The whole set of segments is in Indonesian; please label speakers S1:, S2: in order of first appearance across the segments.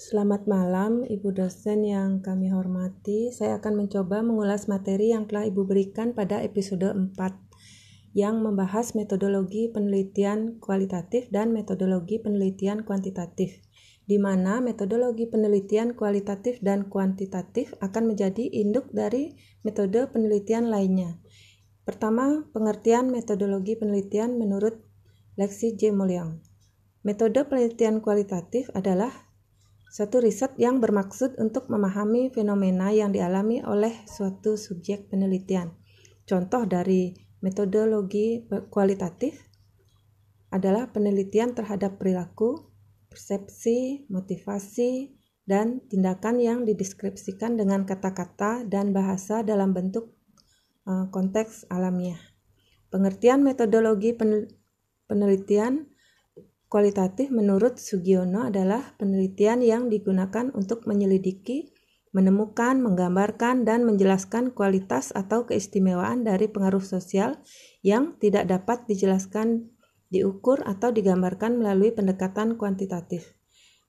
S1: Selamat malam, Ibu dosen yang kami hormati. Saya akan mencoba mengulas materi yang telah Ibu berikan pada episode 4 yang membahas metodologi penelitian kualitatif dan metodologi penelitian kuantitatif, di mana metodologi penelitian kualitatif dan kuantitatif akan menjadi induk dari metode penelitian lainnya. Pertama, pengertian metodologi penelitian menurut Lexi J. Molyang. Metode penelitian kualitatif adalah satu riset yang bermaksud untuk memahami fenomena yang dialami oleh suatu subjek penelitian. Contoh dari metodologi kualitatif adalah penelitian terhadap perilaku, persepsi, motivasi, dan tindakan yang dideskripsikan dengan kata-kata dan bahasa dalam bentuk uh, konteks alamiah. Pengertian metodologi penelitian Kualitatif menurut Sugiono adalah penelitian yang digunakan untuk menyelidiki, menemukan, menggambarkan, dan menjelaskan kualitas atau keistimewaan dari pengaruh sosial yang tidak dapat dijelaskan, diukur, atau digambarkan melalui pendekatan kuantitatif.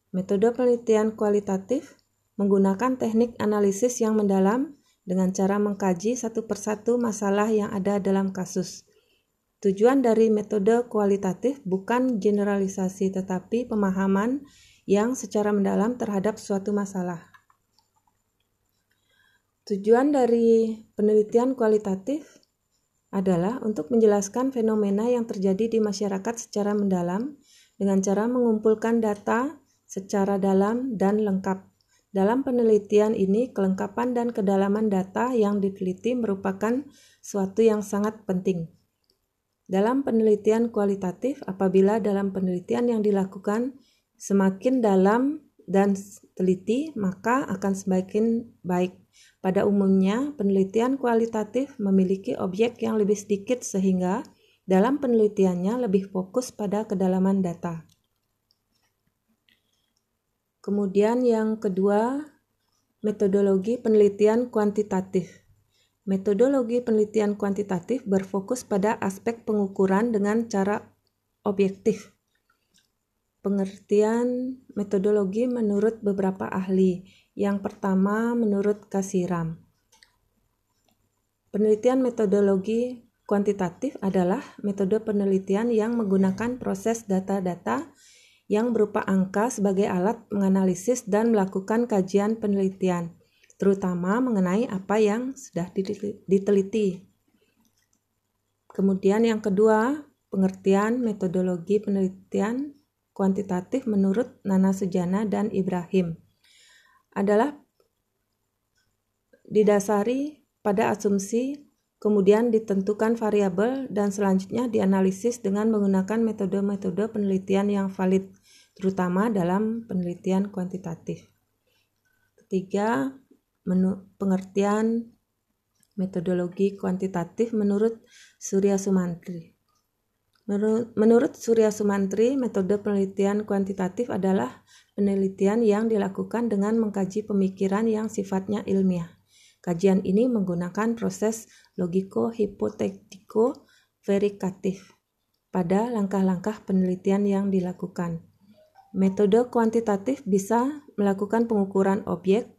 S1: Metode penelitian kualitatif menggunakan teknik analisis yang mendalam dengan cara mengkaji satu persatu masalah yang ada dalam kasus Tujuan dari metode kualitatif bukan generalisasi tetapi pemahaman yang secara mendalam terhadap suatu masalah. Tujuan dari penelitian kualitatif adalah untuk menjelaskan fenomena yang terjadi di masyarakat secara mendalam dengan cara mengumpulkan data secara dalam dan lengkap. Dalam penelitian ini, kelengkapan dan kedalaman data yang diteliti merupakan suatu yang sangat penting. Dalam penelitian kualitatif, apabila dalam penelitian yang dilakukan semakin dalam dan teliti, maka akan semakin baik. Pada umumnya, penelitian kualitatif memiliki objek yang lebih sedikit sehingga dalam penelitiannya lebih fokus pada kedalaman data. Kemudian yang kedua, metodologi penelitian kuantitatif. Metodologi penelitian kuantitatif berfokus pada aspek pengukuran dengan cara objektif. Pengertian metodologi menurut beberapa ahli. Yang pertama menurut Kasiram. Penelitian metodologi kuantitatif adalah metode penelitian yang menggunakan proses data-data yang berupa angka sebagai alat menganalisis dan melakukan kajian penelitian terutama mengenai apa yang sudah diteliti. Kemudian yang kedua, pengertian metodologi penelitian kuantitatif menurut Nana Sujana dan Ibrahim adalah didasari pada asumsi, kemudian ditentukan variabel dan selanjutnya dianalisis dengan menggunakan metode-metode penelitian yang valid, terutama dalam penelitian kuantitatif. Ketiga, menu, pengertian metodologi kuantitatif menurut Surya Sumantri. Menurut, Surya Sumantri, metode penelitian kuantitatif adalah penelitian yang dilakukan dengan mengkaji pemikiran yang sifatnya ilmiah. Kajian ini menggunakan proses logiko-hipotetiko verikatif pada langkah-langkah penelitian yang dilakukan. Metode kuantitatif bisa melakukan pengukuran objek,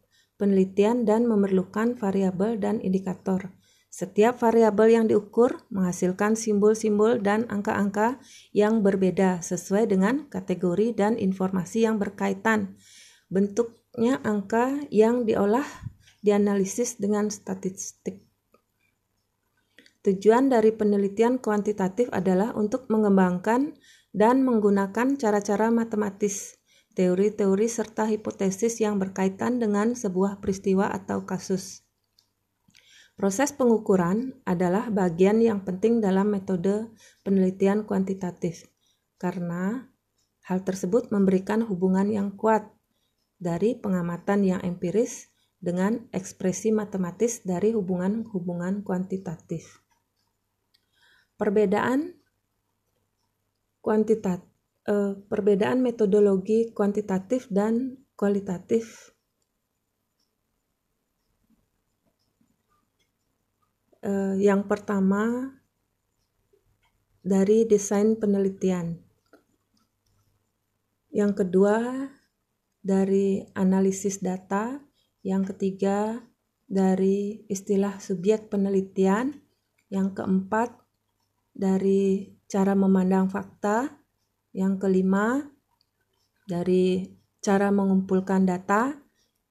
S1: penelitian dan memerlukan variabel dan indikator. Setiap variabel yang diukur menghasilkan simbol-simbol dan angka-angka yang berbeda sesuai dengan kategori dan informasi yang berkaitan. Bentuknya angka yang diolah dianalisis dengan statistik. Tujuan dari penelitian kuantitatif adalah untuk mengembangkan dan menggunakan cara-cara matematis teori-teori serta hipotesis yang berkaitan dengan sebuah peristiwa atau kasus. Proses pengukuran adalah bagian yang penting dalam metode penelitian kuantitatif, karena hal tersebut memberikan hubungan yang kuat dari pengamatan yang empiris dengan ekspresi matematis dari hubungan-hubungan kuantitatif. Perbedaan kuantitatif uh, perbedaan metodologi kuantitatif dan kualitatif. Uh, yang pertama dari desain penelitian. Yang kedua dari analisis data, yang ketiga dari istilah subjek penelitian, yang keempat dari cara memandang fakta, yang kelima dari cara mengumpulkan data,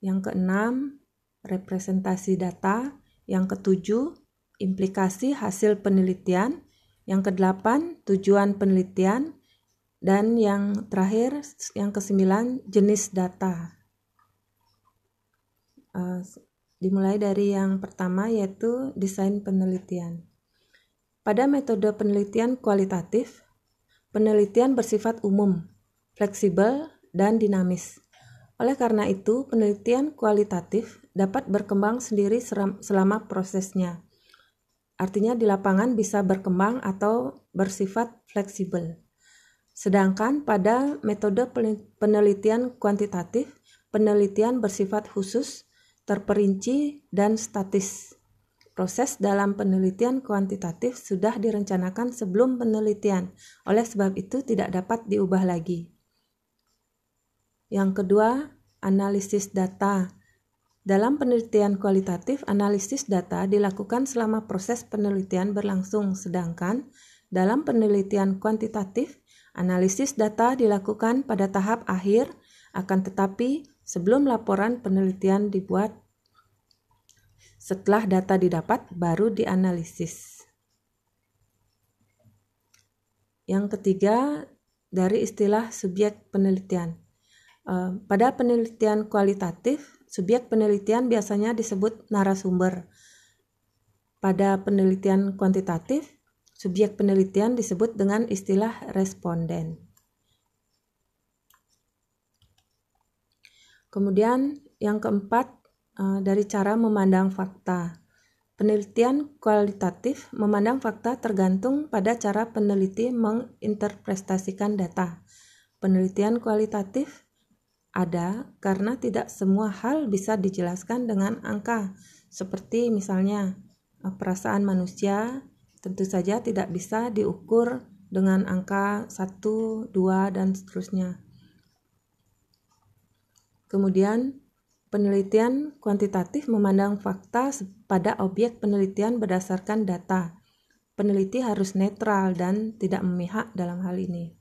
S1: yang keenam representasi data, yang ketujuh implikasi hasil penelitian, yang kedelapan tujuan penelitian, dan yang terakhir yang kesembilan jenis data. Uh, dimulai dari yang pertama yaitu desain penelitian. Pada metode penelitian kualitatif, penelitian bersifat umum, fleksibel, dan dinamis. Oleh karena itu, penelitian kualitatif dapat berkembang sendiri selama prosesnya. Artinya di lapangan bisa berkembang atau bersifat fleksibel. Sedangkan pada metode penelitian kuantitatif, penelitian bersifat khusus, terperinci, dan statis. Proses dalam penelitian kuantitatif sudah direncanakan sebelum penelitian, oleh sebab itu tidak dapat diubah lagi. Yang kedua, analisis data. Dalam penelitian kualitatif, analisis data dilakukan selama proses penelitian berlangsung, sedangkan dalam penelitian kuantitatif, analisis data dilakukan pada tahap akhir, akan tetapi sebelum laporan penelitian dibuat setelah data didapat, baru dianalisis. Yang ketiga, dari istilah subjek penelitian. Eh, pada penelitian kualitatif, subjek penelitian biasanya disebut narasumber. Pada penelitian kuantitatif, subjek penelitian disebut dengan istilah responden. Kemudian yang keempat, Eh, dari cara memandang fakta. Penelitian kualitatif memandang fakta tergantung pada cara peneliti menginterpretasikan data. Penelitian kualitatif ada karena tidak semua hal bisa dijelaskan dengan angka, seperti misalnya eh, perasaan manusia tentu saja tidak bisa diukur dengan angka 1, 2, dan seterusnya. Kemudian Penelitian kuantitatif memandang fakta pada objek penelitian berdasarkan data. Peneliti harus netral dan tidak memihak dalam hal ini.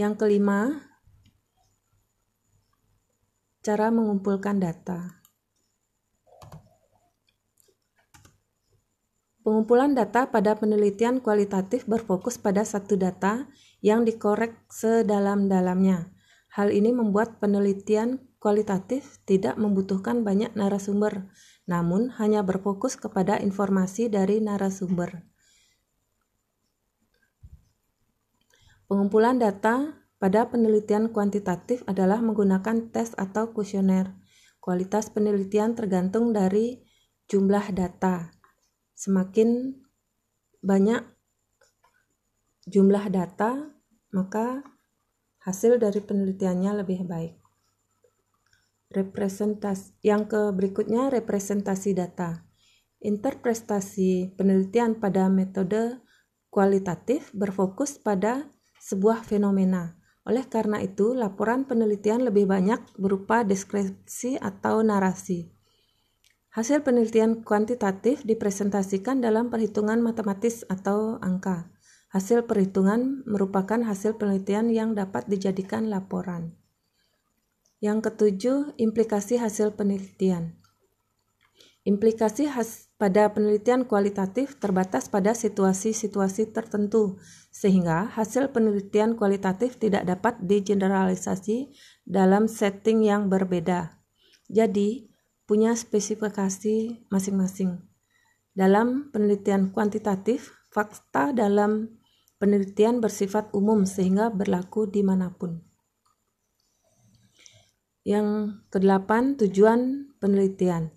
S1: Yang kelima, cara mengumpulkan data. Pengumpulan data pada penelitian kualitatif berfokus pada satu data yang dikorek sedalam-dalamnya Hal ini membuat penelitian kualitatif tidak membutuhkan banyak narasumber, namun hanya berfokus kepada informasi dari narasumber. Pengumpulan data pada penelitian kuantitatif adalah menggunakan tes atau kuesioner. Kualitas penelitian tergantung dari jumlah data. Semakin banyak jumlah data, maka hasil dari penelitiannya lebih baik. Representasi yang ke berikutnya representasi data. Interpretasi penelitian pada metode kualitatif berfokus pada sebuah fenomena. Oleh karena itu, laporan penelitian lebih banyak berupa deskripsi atau narasi. Hasil penelitian kuantitatif dipresentasikan dalam perhitungan matematis atau angka. Hasil perhitungan merupakan hasil penelitian yang dapat dijadikan laporan. Yang ketujuh, implikasi hasil penelitian. Implikasi has pada penelitian kualitatif terbatas pada situasi-situasi tertentu, sehingga hasil penelitian kualitatif tidak dapat digeneralisasi dalam setting yang berbeda. Jadi, punya spesifikasi masing-masing. Dalam penelitian kuantitatif, fakta dalam Penelitian bersifat umum sehingga berlaku di mana pun. Yang kedelapan, tujuan penelitian.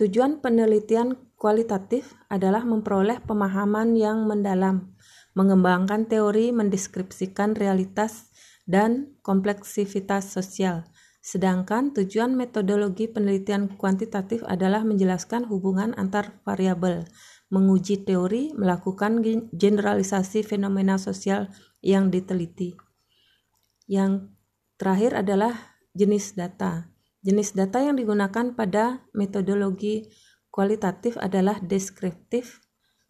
S1: Tujuan penelitian kualitatif adalah memperoleh pemahaman yang mendalam, mengembangkan teori, mendeskripsikan realitas, dan kompleksivitas sosial. Sedangkan tujuan metodologi penelitian kuantitatif adalah menjelaskan hubungan antar variabel, menguji teori, melakukan generalisasi fenomena sosial yang diteliti. Yang terakhir adalah jenis data. Jenis data yang digunakan pada metodologi kualitatif adalah deskriptif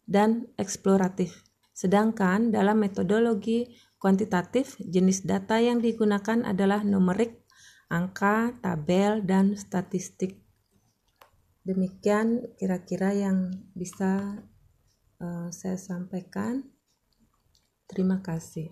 S1: dan eksploratif. Sedangkan dalam metodologi kuantitatif, jenis data yang digunakan adalah numerik, angka, tabel, dan statistik. Demikian kira-kira yang bisa uh, saya sampaikan. Terima kasih.